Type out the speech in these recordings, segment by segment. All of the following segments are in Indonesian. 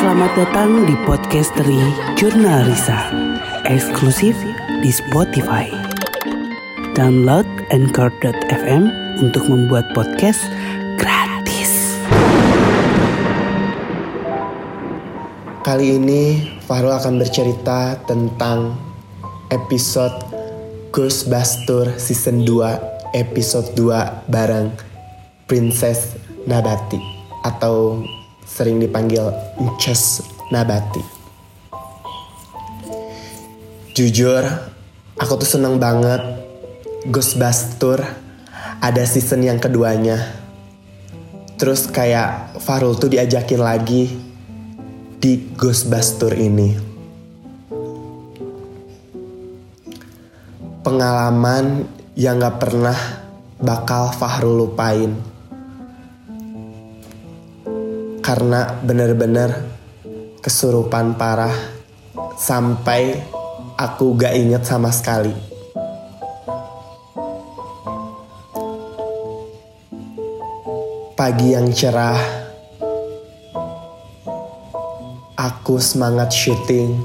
Selamat datang di Podcastery Jurnal Risa Eksklusif di Spotify. Download Anchor.fm untuk membuat podcast gratis. Kali ini Fahrul akan bercerita tentang episode Ghostbuster Season 2 Episode 2 bareng Princess Nabati Atau sering dipanggil Ncus Nabati Jujur, aku tuh seneng banget Ghostbuster ada season yang keduanya Terus kayak Farul tuh diajakin lagi di Ghostbuster ini. Pengalaman yang gak pernah bakal Fahrul lupain. Karena bener-bener kesurupan parah sampai aku gak inget sama sekali. Pagi yang cerah Aku semangat syuting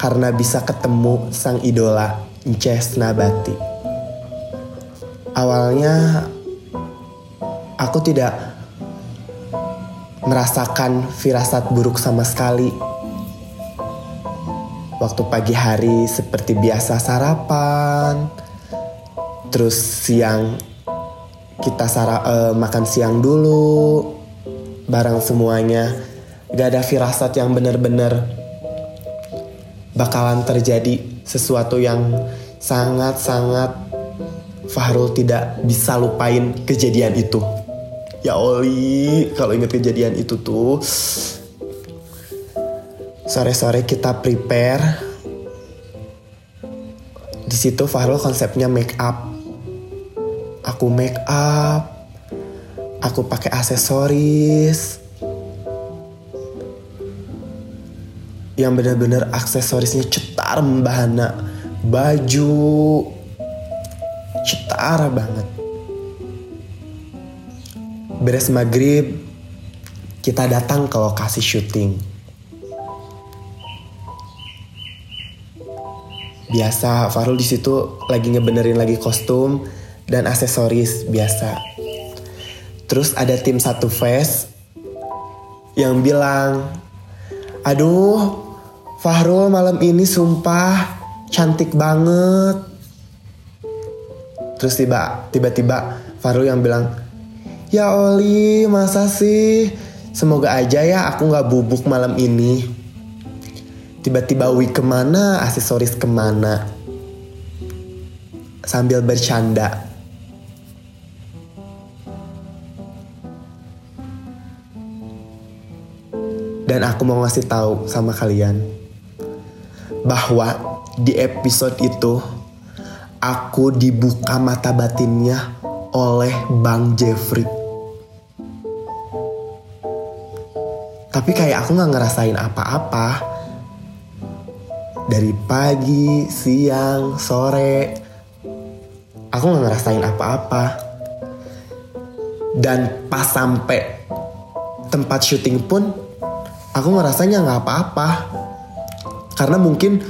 karena bisa ketemu sang idola Inces Nabati. Awalnya aku tidak merasakan firasat buruk sama sekali. Waktu pagi hari seperti biasa sarapan, terus siang kita sara uh, makan siang dulu bareng semuanya gak ada firasat yang bener-bener bakalan terjadi sesuatu yang sangat-sangat Fahrul tidak bisa lupain kejadian itu. Ya Oli, kalau inget kejadian itu tuh sore-sore kita prepare. Di situ Fahrul konsepnya make up. Aku make up, aku pakai aksesoris, yang benar-benar aksesorisnya cetar membahana baju cetar banget beres maghrib kita datang ke lokasi syuting biasa Farul di situ lagi ngebenerin lagi kostum dan aksesoris biasa terus ada tim satu face yang bilang aduh Fahrul malam ini sumpah cantik banget. Terus tiba tiba-tiba Fahrul yang bilang, ya Oli masa sih? Semoga aja ya aku nggak bubuk malam ini. Tiba-tiba Wi ke mana, aksesoris ke mana. Sambil bercanda. Dan aku mau ngasih tahu sama kalian bahwa di episode itu aku dibuka mata batinnya oleh Bang Jeffrey. Tapi kayak aku nggak ngerasain apa-apa. Dari pagi, siang, sore, aku nggak ngerasain apa-apa. Dan pas sampai tempat syuting pun, aku ngerasanya nggak apa-apa karena mungkin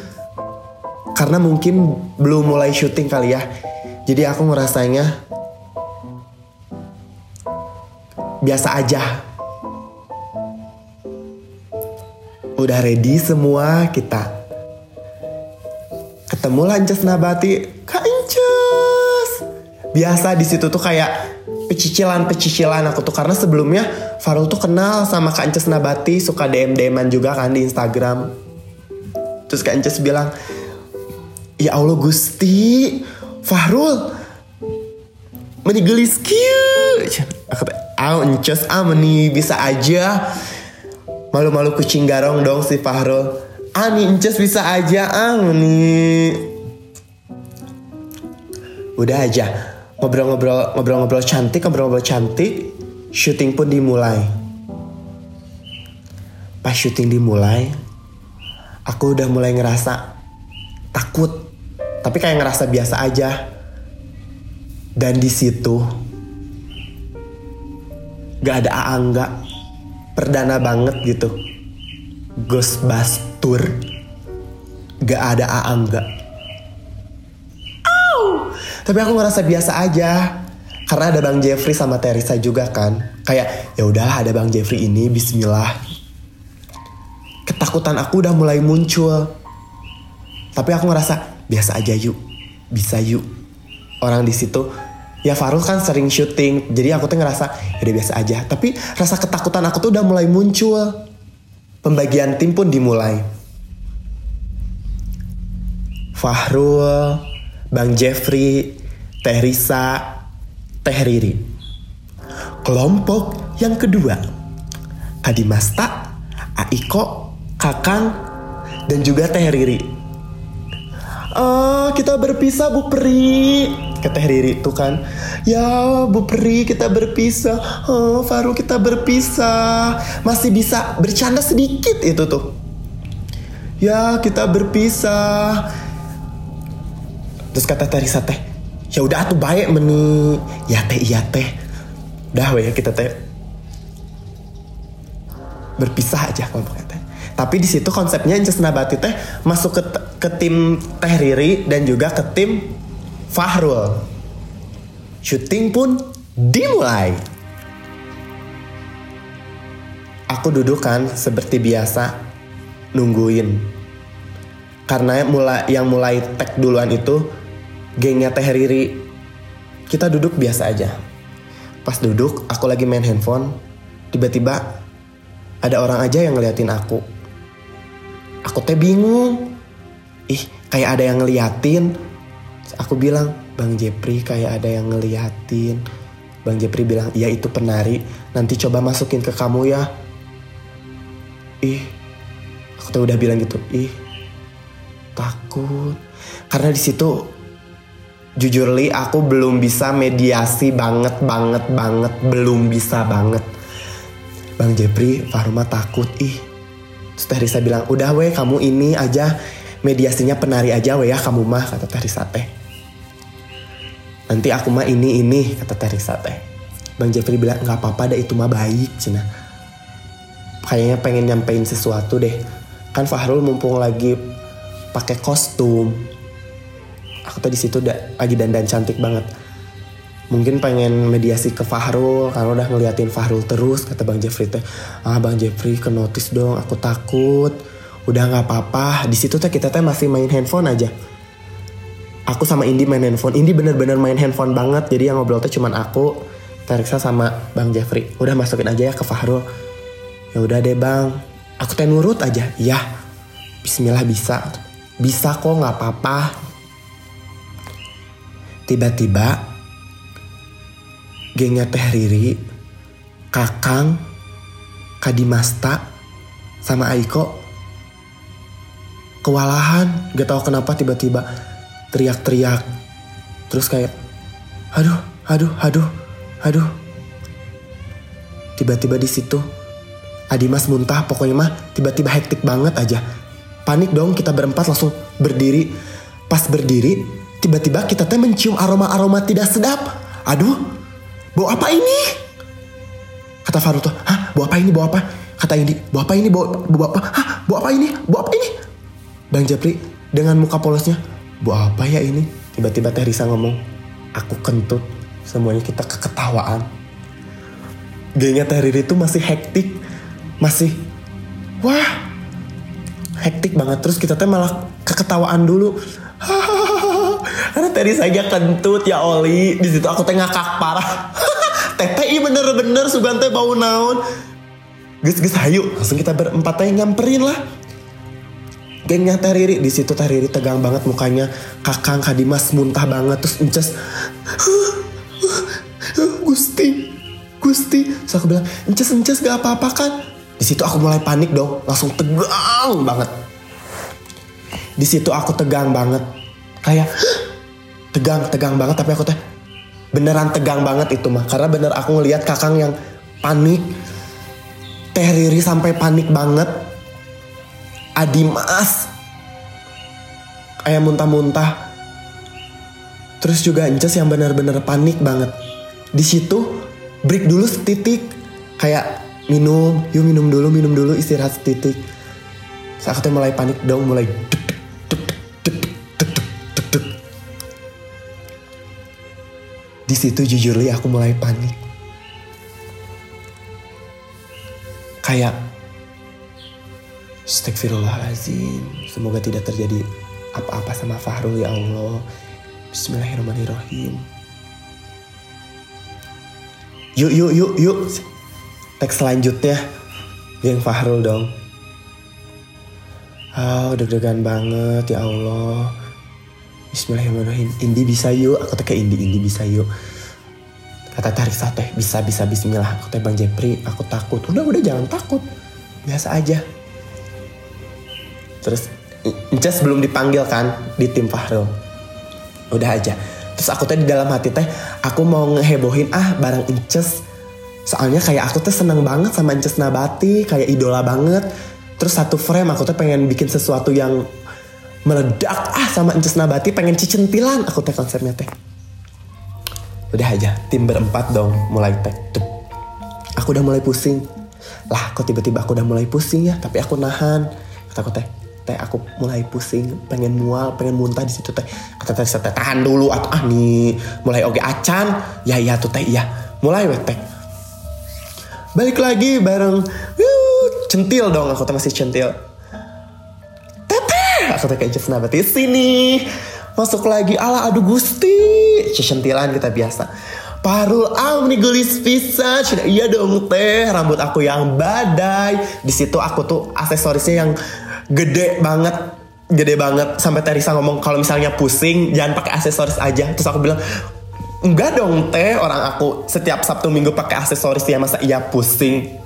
karena mungkin belum mulai syuting kali ya jadi aku ngerasanya biasa aja udah ready semua kita? Ketemu lances nabati. Kak Inces biasa di situ tuh kayak pecicilan-pecicilan aku tuh. Karena sebelumnya Farul tuh kenal sama Kak Inces Nabati. Suka DM DMan juga kan di Instagram. Terus Kak Inces bilang ya Allah Gusti Fahrul menigelis kieu. Aku ah Inces ah meni bisa aja malu-malu kucing garong dong si Fahrul. Ah nih Inces bisa aja ah meni udah aja. Ngobrol-ngobrol ngobrol-ngobrol cantik ngobrol-ngobrol cantik syuting pun dimulai. Pas syuting dimulai aku udah mulai ngerasa takut. Tapi kayak ngerasa biasa aja. Dan di situ gak ada Aangga perdana banget gitu Ghostbuster gak ada Aangga. Au! Tapi aku ngerasa biasa aja. Karena ada Bang Jeffrey sama Teresa juga kan. Kayak ya udah ada Bang Jeffrey ini bismillah. Ketakutan aku udah mulai muncul. Tapi aku ngerasa biasa aja yuk. Bisa yuk. Orang di situ ya Farul kan sering syuting. Jadi aku tuh ngerasa ya udah biasa aja. Tapi rasa ketakutan aku tuh udah mulai muncul. Pembagian tim pun dimulai. Fahrul, Bang Jeffrey, Teh Risa, Teh Riri. Kelompok yang kedua, Kadimasta, Aiko, Kakang, dan juga Teh Riri. Ah, kita berpisah Bu Peri. Ke Teh Riri tuh kan. Ya Bu Peri kita berpisah. Oh, Faru kita berpisah. Masih bisa bercanda sedikit itu tuh. Ya kita berpisah. Terus kata Teh Risa teh, ya udah tuh baik meni ya teh iya teh udah ya kita teh berpisah aja kelompoknya teh tapi di situ konsepnya Inces Nabati teh masuk ke, ke tim Teh Riri dan juga ke tim Fahrul syuting pun dimulai aku duduk kan seperti biasa nungguin karena mulai yang mulai tag duluan itu gengnya Teh Riri. Kita duduk biasa aja. Pas duduk, aku lagi main handphone. Tiba-tiba ada orang aja yang ngeliatin aku. Aku teh bingung. Ih, kayak ada yang ngeliatin. Aku bilang, Bang Jepri kayak ada yang ngeliatin. Bang Jepri bilang, iya itu penari. Nanti coba masukin ke kamu ya. Ih, aku tuh udah bilang gitu. Ih, takut. Karena di situ jujur li aku belum bisa mediasi banget banget banget belum bisa banget Bang Jepri Farma takut ih Terus Risa bilang udah weh kamu ini aja mediasinya penari aja weh ya kamu mah kata Teh Risa teh nanti aku mah ini ini kata Teh Risa teh Bang Jeffrey bilang nggak apa-apa deh itu mah baik cina. Kayaknya pengen nyampein sesuatu deh. Kan Fahrul mumpung lagi pakai kostum. Aku tuh di situ lagi dandan cantik banget. Mungkin pengen mediasi ke Fahrul karena udah ngeliatin Fahrul terus kata Bang Jeffrey teh. Ah Bang Jeffrey ke notice dong aku takut. Udah nggak apa-apa. Di situ teh kita teh masih main handphone aja aku sama Indi main handphone. Indi bener-bener main handphone banget. Jadi yang ngobrol teh cuman aku Teriksa sama Bang Jeffrey. Udah masukin aja ya ke Fahrul. Ya udah deh Bang. Aku teh nurut aja. Ya Bismillah bisa. Bisa kok nggak apa-apa. Tiba-tiba gengnya Teh Riri, Kakang, Kadimasta, sama Aiko kewalahan. Gak tahu kenapa tiba-tiba teriak-teriak. Terus kayak, aduh, aduh, aduh, aduh. Tiba-tiba di situ Adimas muntah pokoknya mah tiba-tiba hektik banget aja. Panik dong kita berempat langsung berdiri. Pas berdiri tiba-tiba kita teh mencium aroma-aroma tidak sedap. Aduh, bau apa ini? Kata Faru tuh, hah, bau apa ini, bau apa? Kata Indi, bau apa ini, bau, bau apa? Hah, bau apa ini, bau apa ini? Bang Japri dengan muka polosnya, bau apa ya ini? Tiba-tiba Teh Risa ngomong, aku kentut. Semuanya kita keketawaan. Gengnya Teh Riri itu masih hektik, masih, wah, hektik banget. Terus kita teh malah keketawaan dulu. Karena tadi saya kentut ya Oli. Di situ aku teh ngakak parah. TTI bener-bener sugan teh bau naon. Gus gus hayu langsung kita berempat teh nyamperin lah. Gengnya Teh Riri di situ Teh Riri tegang banget mukanya. Kakang Kadimas muntah banget terus ences. Gusti, Gusti. Terus aku bilang, ences ences gak apa-apa kan? Di situ aku mulai panik dong, langsung tegang banget. Di situ aku tegang banget, kayak tegang tegang banget tapi aku teh beneran tegang banget itu mah karena bener aku ngelihat kakang yang panik teh Riri sampai panik banget Adimas kayak muntah-muntah. Terus juga Inces yang bener-bener panik banget. Di situ break dulu setitik. Kayak minum yuk minum dulu minum dulu istirahat setitik. Aku tuh mulai panik dong, mulai. Di situ jujur li aku mulai panik. Kayak Astagfirullahaladzim Semoga tidak terjadi apa-apa sama Fahrul ya Allah. Bismillahirrahmanirrahim. Yuk yuk yuk yuk. Teks selanjutnya. Yang Fahrul dong. Oh deg-degan banget ya Allah. Bismillahirrahmanirrahim. Indi bisa yuk? Aku teh ke Indi Indi bisa yuk. Kata tarik teh bisa bisa bismillah. Aku teh Bang Jepri aku takut. Udah udah jangan takut. Biasa aja Terus Inces belum dipanggil kan di tim Fahrul. Udah aja. Terus aku teh di dalam hati teh aku mau ngehebohin ah barang Inces. Soalnya kayak aku tuh seneng banget sama Inces Nabati, kayak idola banget. Terus satu frame aku tuh pengen bikin sesuatu yang meledak ah sama Inces Nabati, pengen cicentilan aku teh konsepnya teh. Udah aja, tim berempat dong mulai teh. Tup. Aku udah mulai pusing. Lah kok tiba-tiba aku udah mulai pusing ya, tapi aku nahan. Kata aku teh, teh aku mulai pusing pengen mual pengen muntah di situ teh. Kata teh teh tahan dulu atau ah nih mulai oke acan. Ya ya tuh teh iya. Mulai weh teh. Balik lagi bareng yuh, centil dong aku teh masih centil. Teteh aku teh kayak just nabati sini masuk lagi ala aduh gusti. Centilan kita biasa. Parul am nih gelis pisan iya dong teh rambut aku yang badai. Di situ aku tuh aksesorisnya yang gede banget gede banget. Sampai Teresa ngomong kalau misalnya pusing jangan pakai aksesoris aja. Terus aku bilang enggak dong teh. Orang aku setiap Sabtu Minggu pakai aksesoris ya masa iya pusing?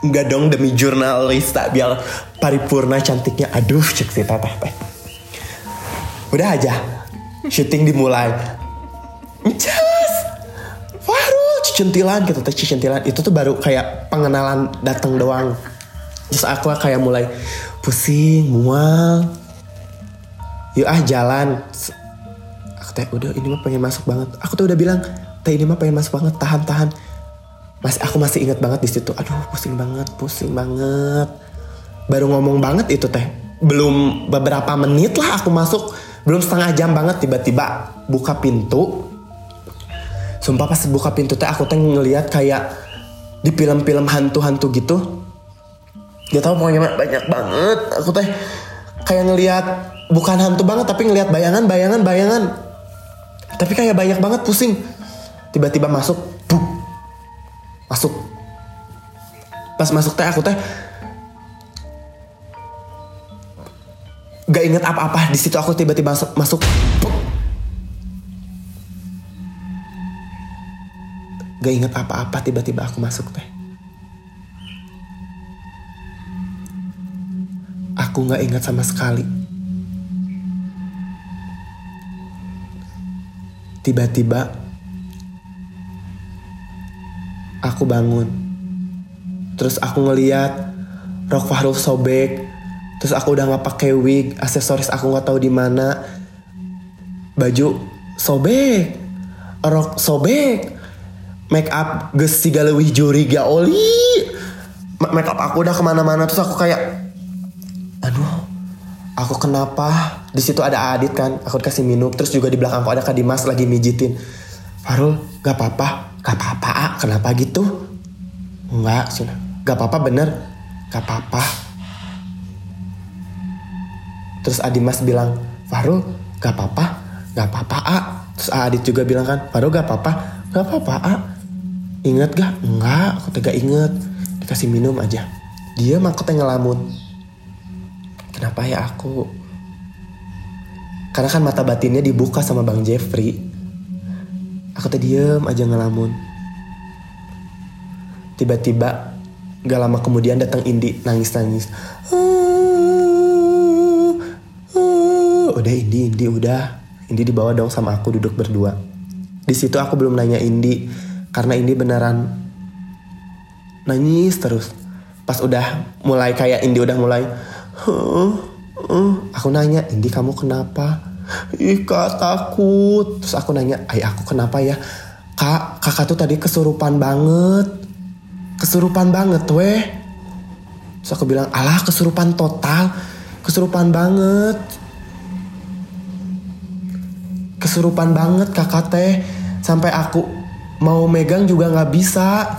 Enggak dong demi jurnalista biar paripurna cantiknya. Aduh cek si teteh teh udah aja syuting dimulai. Just Farul cicentilan gitu teh cicentilan itu tuh baru kayak pengenalan datang doang Terus aku kayak mulai pusing, mual. Yuk ah jalan. Aku teh udah ini mah pengen masuk banget. Aku tuh udah bilang, teh ini mah pengen masuk banget, tahan tahan. Mas aku masih inget banget di situ. Aduh pusing banget, pusing banget. Baru ngomong banget itu teh. Belum beberapa menit lah aku masuk. Belum setengah jam banget tiba-tiba buka pintu. Sumpah pas buka pintu teh aku teh ngeliat kayak di film-film hantu-hantu gitu Gak tau pokoknya banyak banget. Aku teh kayak ngelihat bukan hantu banget tapi ngelihat bayangan, bayangan, bayangan. Tapi kayak banyak banget pusing. Tiba-tiba masuk, buk, masuk. Pas masuk teh aku teh gak inget apa-apa di situ aku tiba-tiba masuk, masuk gak inget apa-apa tiba-tiba aku masuk teh Aku gak ingat sama sekali. Tiba-tiba aku bangun. Terus aku ngeliat rok Fahrul sobek. Terus aku udah nggak pakai wig, aksesoris aku nggak tahu di mana. Baju sobek, rok sobek, make up ges segala juri gak oli. Make up aku udah ke mana-mana terus aku kayak aku kenapa? Di situ ada Adit kan aku dikasih minum terus juga di belakang aku ada Kak Dimas lagi mijitin. Farul gak apa-apa gak apa-apa ah. kenapa gitu? Enggak sih. Gak apa-apa bener. Gak apa-apa. Terus Adimas bilang Farul gak apa-apa gak apa-apa ah. terus Adit juga bilang kan Farul gak apa-apa gak apa-apa ah. inget gak? Enggak aku tegak inget. Dikasih minum aja. Dia mah ngelamun kenapa ya aku? Karena kan mata batinnya dibuka sama Bang Jeffrey. Aku tadi diem aja ngelamun. Tiba-tiba gak lama kemudian datang Indi nangis-nangis. Udah Indi Indi udah. Indi dibawa dong sama aku duduk berdua. Di situ aku belum nanya Indi karena Indi beneran nangis terus. Pas udah mulai kayak Indi udah mulai aku nanya Indi kamu kenapa ih kak takut terus aku nanya ayah aku kenapa ya kak kakak tuh tadi kesurupan banget kesurupan banget weh Terus aku bilang, alah kesurupan total. Kesurupan banget. Kesurupan banget kakak teh. Sampai aku mau megang juga nggak bisa.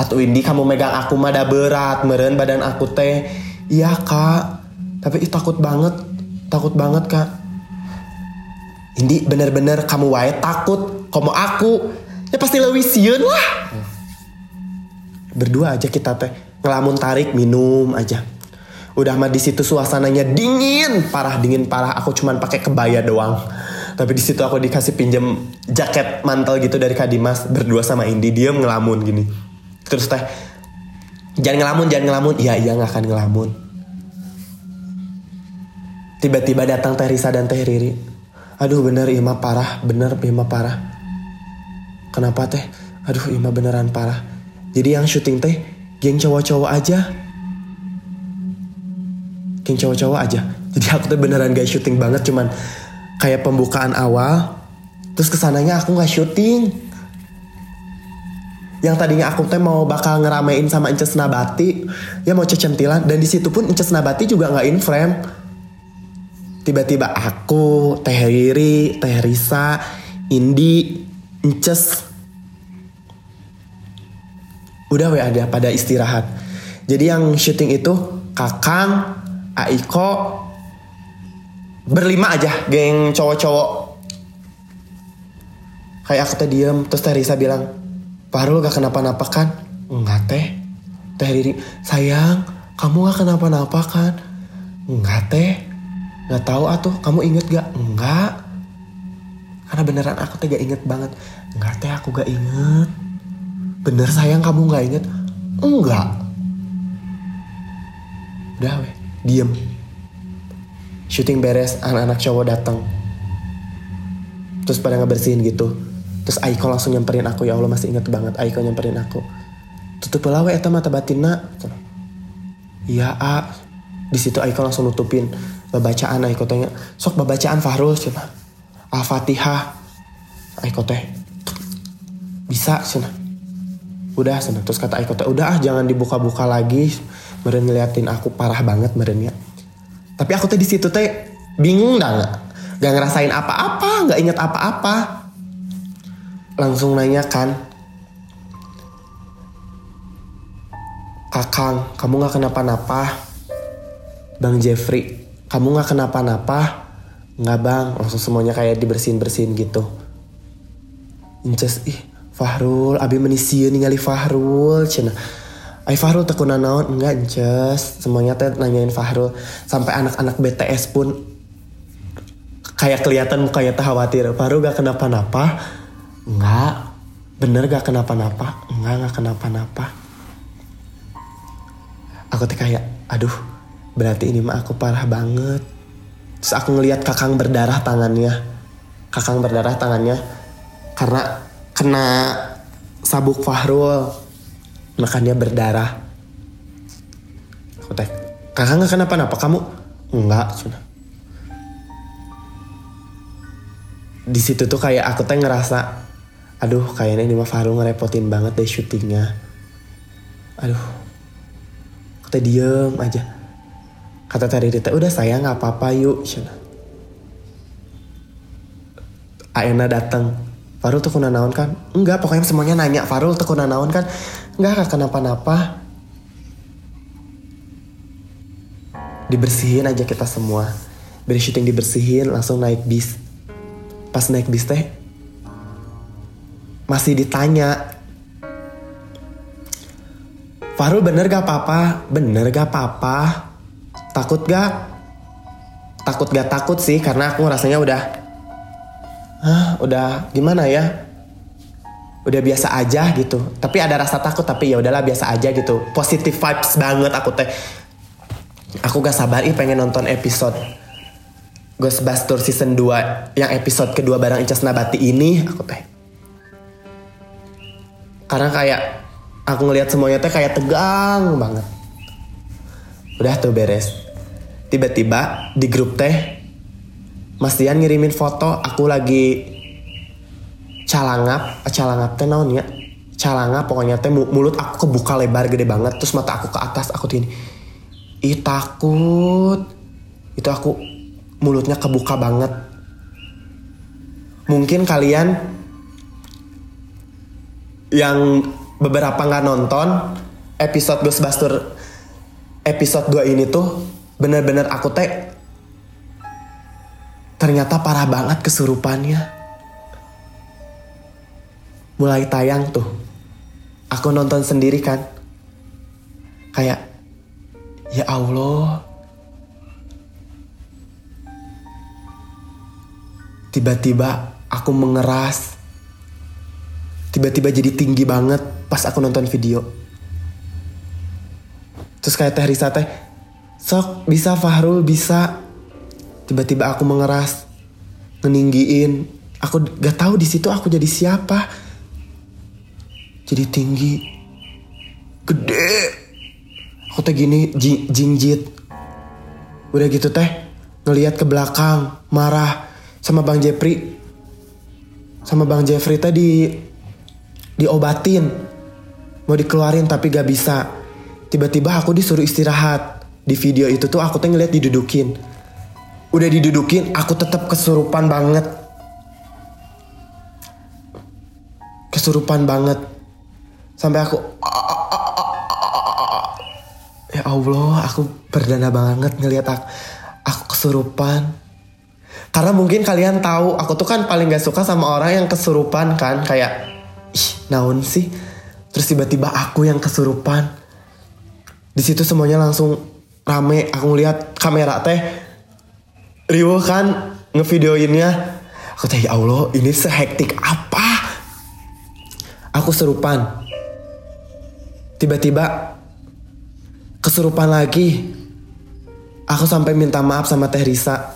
Atau Indi kamu megang aku mah berat. Meren badan aku teh. Iya kak. Tapi ih, takut banget. Takut banget kak. Indi bener-bener kamu wae takut. Kamu aku. Ya pasti lebih siun lah. Berdua aja kita teh ngelamun tarik minum aja. Udah mah di situ suasananya dingin, parah dingin parah. Aku cuman pakai kebaya doang. Tapi di situ aku dikasih pinjem jaket mantel gitu dari Kak Dimas berdua sama Indi dia ngelamun gini. Terus teh jangan ngelamun, jangan ngelamun. Iya iya nggak akan ngelamun. Tiba-tiba datang Teh Risa dan Teh Riri. Aduh bener Ima parah, bener Ima parah. Kenapa teh? Aduh Ima beneran parah. Jadi yang syuting teh geng cowok-cowok aja. Geng cowok-cowok aja. Jadi aku tuh beneran gak syuting banget cuman kayak pembukaan awal. Terus ke sananya aku gak syuting. Yang tadinya aku teh mau bakal ngeramein sama Inces Nabati. Ya mau cecentilan. Dan di situ pun Inces Nabati juga gak in frame. Tiba-tiba aku, Teh Riri, Teh Risa, Indi, Inces, udah we ada pada istirahat. Jadi yang syuting itu Kakang, Aiko, berlima aja, geng cowok-cowok. Kayak aku teh diem, terus Teh Risa bilang, Farul gak kenapa-napa kan? Enggak teh. Teh Riri, sayang, kamu gak kenapa-napa kan? Enggak teh. Gak tahu atuh, kamu inget gak? Enggak. Karena beneran aku teh gak inget banget. Enggak teh, aku gak inget. Bener sayang kamu gak inget? Enggak. Udah weh, diem. Syuting beres, anak-anak cowok datang. Terus pada ngebersihin gitu. Terus Aiko langsung nyamperin aku, ya Allah masih inget banget Aiko nyamperin aku. Tutup lah weh eta mata batinna. Iya A. Di situ Aiko langsung nutupin babacaan Aiko tanya, sok babacaan Fahrul cina. Al-Fatihah. Aiko teh. Bisa cina udah sana terus kata Aiko udah ah jangan dibuka-buka lagi meren ngeliatin aku parah banget meren ya tapi aku teh di situ teh bingung dah nggak ngerasain apa-apa nggak inget apa-apa langsung nanya kan kakang kamu nggak kenapa-napa bang Jeffrey kamu nggak kenapa-napa nggak bang langsung semuanya kayak dibersihin bersihin gitu Inces ih Fahrul, abi menisieun ningali Fahrul cenah. Ai Fahrul tekuna naon enggak just semuanya teh nanyain Fahrul sampai anak-anak BTS pun kayak kelihatan mukanya teh khawatir. Fahrul gak kenapa-napa? Enggak. Bener gak kenapa-napa? Enggak, gak kenapa-napa. Aku teh kayak, aduh, berarti ini mah aku parah banget. Terus aku ngelihat kakang berdarah tangannya. Kakang berdarah tangannya karena kena sabuk Fahrul makanya berdarah aku teh kakak nggak kenapa-napa kamu enggak cina di situ tuh kayak aku teh ngerasa aduh kayaknya ini mah Fahrul ngerepotin banget deh syutingnya aduh teh diem aja kata tadi teh udah sayang nggak apa-apa yuk cina Aena datang Farul tuh kuna naon kan? Enggak, pokoknya semuanya nanya Farul tuh kuna naon kan? Enggak, gak kenapa-napa. Dibersihin aja kita semua. Dari syuting dibersihin, langsung naik bis. Pas naik bis teh, masih ditanya. Farul bener gak apa-apa? Bener gak apa-apa? Takut gak? Takut gak takut sih, karena aku rasanya udah Hah, udah gimana ya? Udah biasa aja gitu. Tapi ada rasa takut tapi ya udahlah biasa aja gitu. Positive vibes banget aku teh. Aku gak sabar ih pengen nonton episode Ghostbusters season 2 yang episode kedua barang Icas Nabati ini aku teh. Karena kayak aku ngelihat semuanya teh kayak tegang banget. Udah tuh beres. Tiba-tiba di grup teh Mas Dian ngirimin foto aku lagi calangap, calangap teh naon ya? calanga pokoknya teh mu- mulut aku kebuka lebar gede banget terus mata aku ke atas aku tuh ini ih takut itu aku mulutnya kebuka banget mungkin kalian yang beberapa nggak nonton episode Ghostbuster episode 2 ini tuh bener-bener aku teh ternyata parah banget kesurupannya. Mulai tayang tuh. Aku nonton sendiri kan. Kayak ya Allah. Tiba-tiba aku mengeras tiba-tiba jadi tinggi banget pas aku nonton video. Terus kayak teh Risa teh sok bisa Fahrul bisa. Tiba-tiba aku mengeras ngeninggiin. Aku gak tahu di situ aku jadi siapa. Jadi tinggi gede. Aku teh gini ji- jingjit. Udah gitu teh ngelihat ke belakang marah. Sama bang Jeffrey sama bang Jeffrey teh di diobatin. Mau dikeluarin tapi gak bisa. Tiba-tiba aku disuruh istirahat. Di video itu tuh aku tuh ngeliat didudukin. Udah didudukin aku tetap kesurupan banget. Kesurupan banget. Sampai aku ya Allah aku berdana banget ngeliat aku, aku kesurupan. Karena mungkin kalian tahu aku tuh kan paling gak suka sama orang yang kesurupan kan kayak ih naon sih? Terus tiba-tiba aku yang kesurupan. Di situ semuanya langsung rame. Aku ngeliat kamera teh riuh kan ngevideoinnya. Aku teh ya Allah ini sehektik apa? Aku serupan. Tiba-tiba kesurupan lagi. Aku sampai minta maaf sama Teh Risa.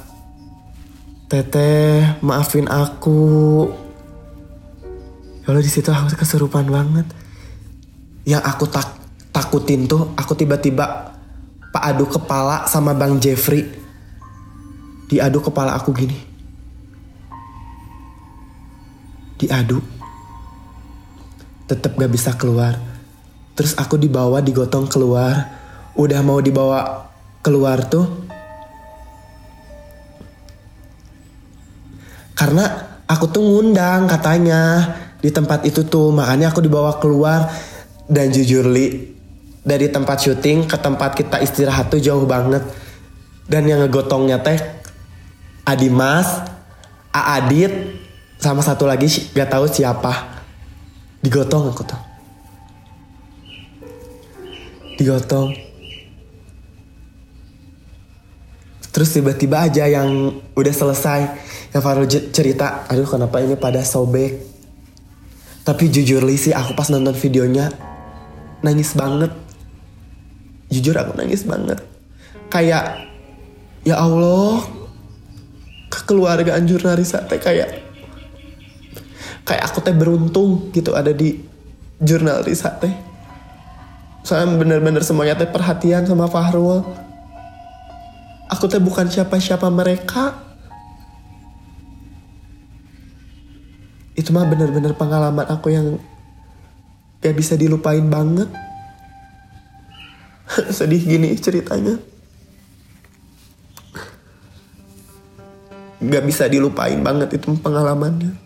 Teteh maafin aku kalau di situ aku kesurupan banget. Yang aku tak takutin tuh aku tiba-tiba pak adu kepala sama Bang Jeffrey. Diadu kepala aku gini. Diadu. Tetap gak bisa keluar. Terus aku dibawa digotong keluar. Udah mau dibawa keluar tuh. Karena aku tuh ngundang katanya di tempat itu tuh. Makanya aku dibawa keluar dan jujur li dari tempat syuting ke tempat kita istirahat tuh jauh banget. Dan yang ngegotongnya teh Adimas, Aadit, sama satu lagi gak tahu siapa. Digotong aku tuh. Digotong. Terus tiba-tiba aja yang udah selesai yang Farul cerita aduh kenapa ini pada sobek tapi jujur li sih aku pas nonton videonya nangis banget. Jujur aku nangis banget. Kayak ya Allah kekeluargaan jurnalis teh kayak kayak aku teh beruntung gitu ada di jurnalis teh. Soalnya bener-bener semuanya teh perhatian sama Fahrul. Aku teh bukan siapa-siapa mereka itu mah bener-bener pengalaman aku yang gak bisa dilupain banget. Sedih gini ceritanya. Gak bisa dilupain banget itu pengalamannya.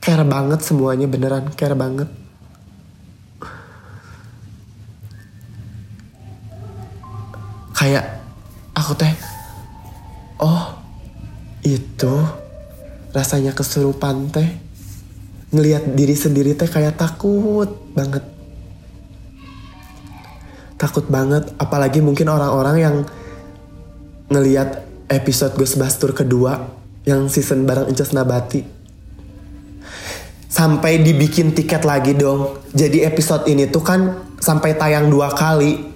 Care banget semuanya beneran care banget. Kayak aku teh oh itu rasanya kesurupan teh. Ngelihat diri sendiri teh kayak takut banget. Takut banget apalagi mungkin orang-orang yang ngelihat episode Ghostbuster kedua yang season bareng Incas Nabati. Sampai dibikin tiket lagi dong. Jadi episode ini tuh kan sampai tayang dua kali.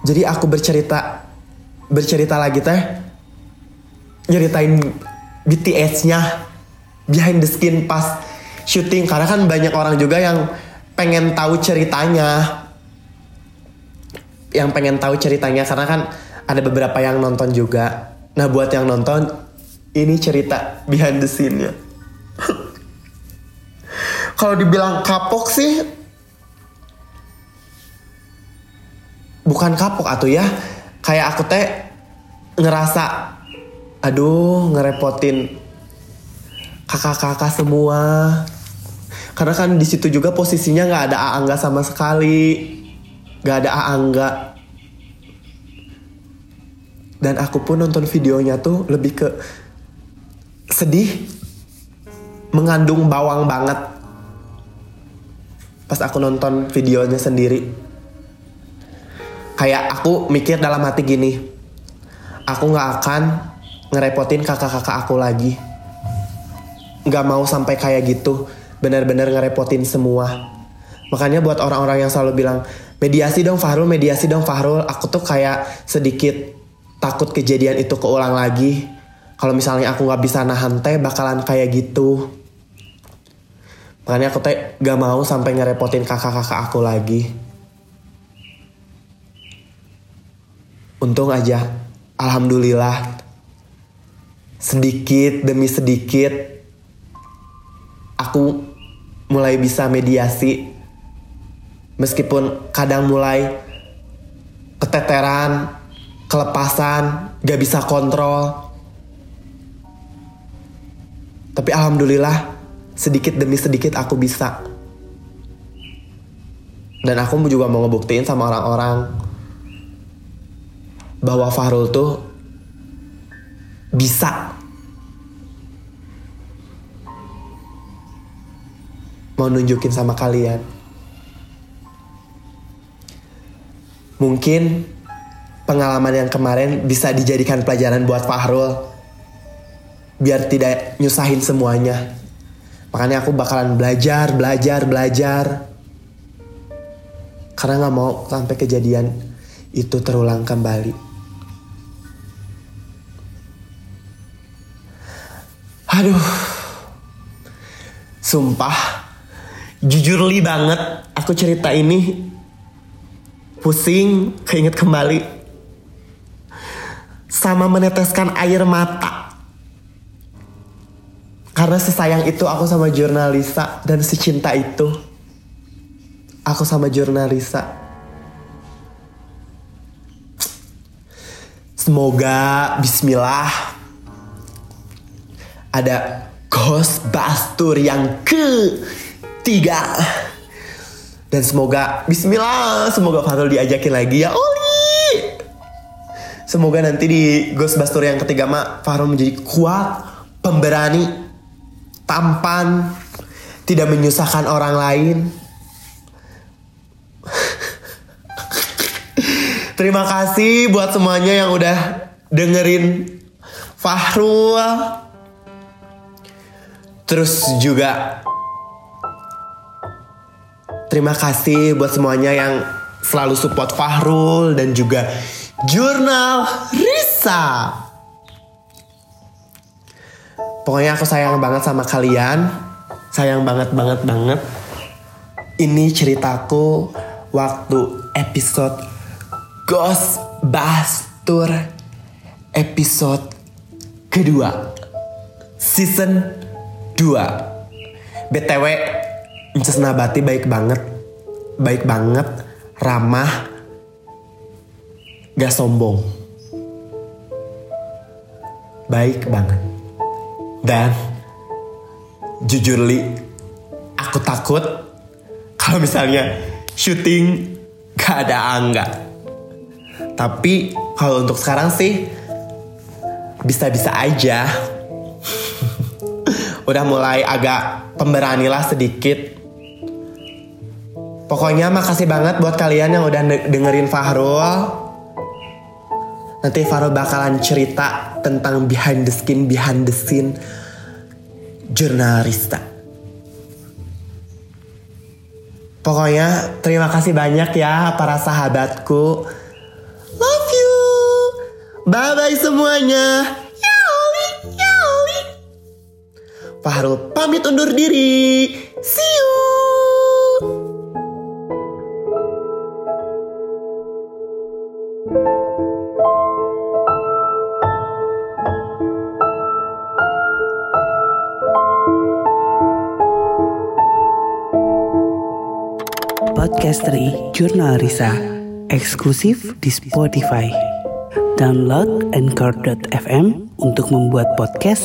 Jadi aku bercerita bercerita lagi teh nyeritain BTS-nya behind the skin pas syuting. Karena kan banyak orang juga yang pengen tahu ceritanya. Yang pengen tahu ceritanya karena kan ada beberapa yang nonton juga. Nah buat yang nonton Ini cerita behind the scene-nya. Kalau dibilang kapok sih bukan kapok atau ya. Kayak aku teh ngerasa aduh ngerepotin kakak-kakak semua. Karena kan di situ juga posisinya nggak ada Aangga sama sekali. Nggak ada Aangga. Dan aku pun nonton videonya tuh lebih ke sedih mengandung bawang banget. Pas aku nonton videonya sendiri. Kayak aku mikir dalam hati gini aku nggak akan ngerepotin kakak-kakak aku lagi. Nggak mau sampai kayak gitu benar-benar ngerepotin semua. Makanya buat orang-orang yang selalu bilang mediasi dong Fahrul mediasi dong Fahrul. Aku tuh kayak sedikit takut kejadian itu keulang lagi. Kalau misalnya aku nggak bisa nahan teh bakalan kayak gitu. Makanya aku teh gak mau sampai ngerepotin kakak-kakak aku lagi. Untung aja. Alhamdulillah sedikit demi sedikit aku mulai bisa mediasi. Meskipun kadang mulai keteteran kelepasan gak bisa kontrol. Tapi alhamdulillah sedikit demi sedikit aku bisa. Dan aku juga mau ngebuktiin sama orang-orang bahwa Fahrul tuh bisa mau nunjukin sama kalian. Mungkin pengalaman yang kemarin bisa dijadikan pelajaran buat Fahrul. Biar tidak nyusahin semuanya. Makanya aku bakalan belajar, belajar, belajar. Karena gak mau sampai kejadian itu terulang kembali. Aduh. Sumpah. Jujur li banget aku cerita ini pusing keinget kembali. Sama meneteskan air mata. Karena sesayang itu aku sama jurnalisa dan secinta itu. Aku sama jurnalisa. Semoga bismillah ada Ghostbuster yang ke tiga dan semoga Bismillah semoga Fahrul diajakin lagi ya Oli. Semoga nanti di Ghostbuster yang ketiga mak Fahrul menjadi kuat pemberani tampan tidak menyusahkan orang lain. Terima kasih buat semuanya yang udah dengerin Fahrul. Terus juga Terima kasih buat semuanya yang selalu support Fahrul dan juga Jurnal Risa. Pokoknya aku sayang banget sama kalian. Sayang banget banget banget. Ini ceritaku waktu episode Ghost Bastur episode kedua season 2 BTW Inces Nabati baik banget, baik banget, ramah, gak sombong. Baik banget. Dan jujur li, aku takut kalau misalnya syuting gak ada angga. Tapi kalau untuk sekarang sih bisa-bisa aja. Udah mulai agak pemberani lah sedikit Pokoknya makasih banget buat kalian yang udah dengerin Fahrul. Nanti Fahrul bakalan cerita tentang behind the skin, behind the scene jurnalista. Pokoknya terima kasih banyak ya para sahabatku. Love you. Bye bye semuanya. Fahrul pamit undur diri. See you. Podcastery Jurnal Risa eksklusif di Spotify. Download Anchor.fm untuk membuat podcast